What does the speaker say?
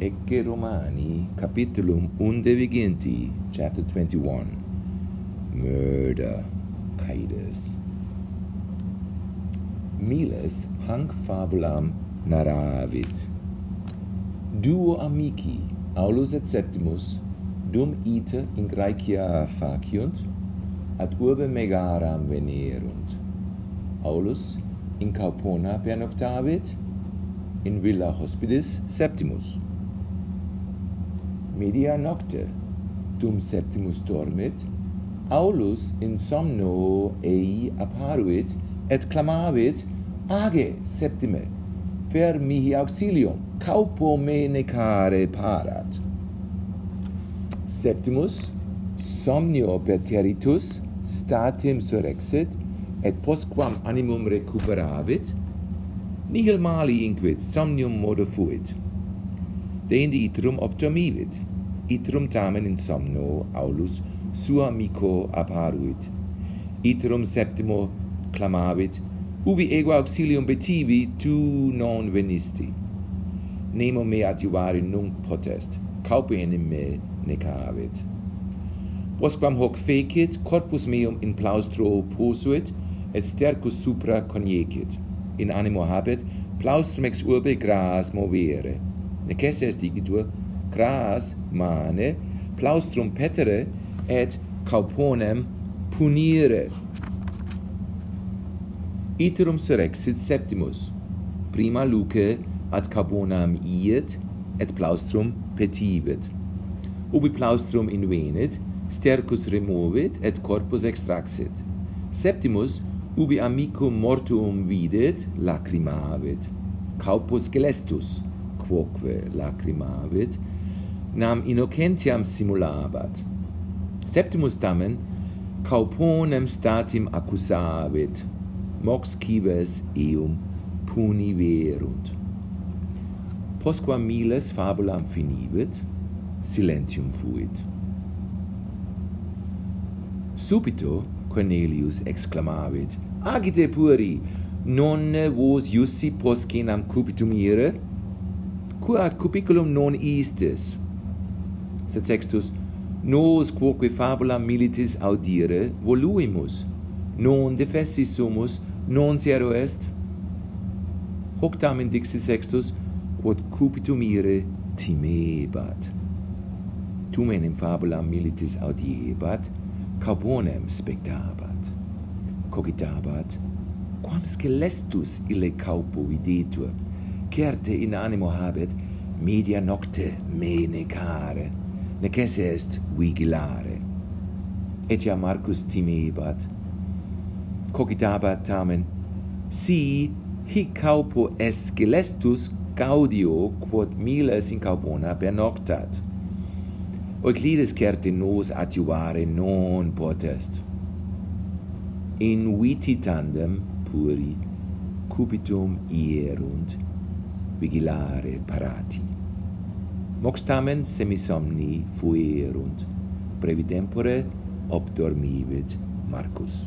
Ecce Romani, capitulum undevigenti, chapter 21. Murder, caedus. Miles hanc fabulam naravit. Duo amici, Aulus et Septimus, dum ite in Graecia faciunt, ad urbe Megaram venerunt. Aulus in Caupona pernoctavit, in villa hospidis Septimus media nocte dum septimus dormit aulus in somno ei apparuit et clamavit age septime fer mihi auxilium caupo me necare parat. Septimus somnio perteritus statim surrexit et postquam animum recuperavit nihil mali inquit somnium modo fuit deinde itrum optomivit. Itrum tamen in somno aulus sua amico apparuit. Itrum septimo clamavit, ubi ego auxilium petivi tu non venisti. Nemo me adjuvari nunc potest, caupe enim me necavit. posquam hoc fecit, corpus meum in plaustro posuit, et stercus supra coniecit. In animo habet, plaustrum ex urbe gras movere necessaries digitur cras mane plaustrum petere et cauponem punire. Iterum surexit septimus. Prima luce ad carbonam iet et plaustrum petibit ubi plaustrum invenit stercus removit et corpus extraxit. Septimus ubi amicum mortuum videt lacrimavit caupus gelestus quoque lacrimavit nam innocentiam simulabat. Septimus tamen cauponem statim accusavit mox cibes eum puniverunt. Postquam miles fabulam finibit silentium fuit. Subito Cornelius exclamavit agite puri non vos iussi poscenam cupitum ire? curat cupiculum non istis sed sextus nos quoque fabula militis audire voluimus non defessi sumus non sero est? Hoc tamen dixi sextus quod cupitum ire timebat. Tum enim fabula militis audiebat carbonem spectabat. Cogitabat quam scelestus ille caupo videtur? certe in animo habet, media nocte menecare, necesse est vigilare. Etia Marcus timebat, cogitabat tamen, si hic caupo est gaudio quod miles in carbona per noctat. Euclides certe nos adjuvare non potest. In viti tandem puri cupitum ierunt vigilare parati. Mox tamen semisomni fuerunt, previ tempore obdormivit Marcus.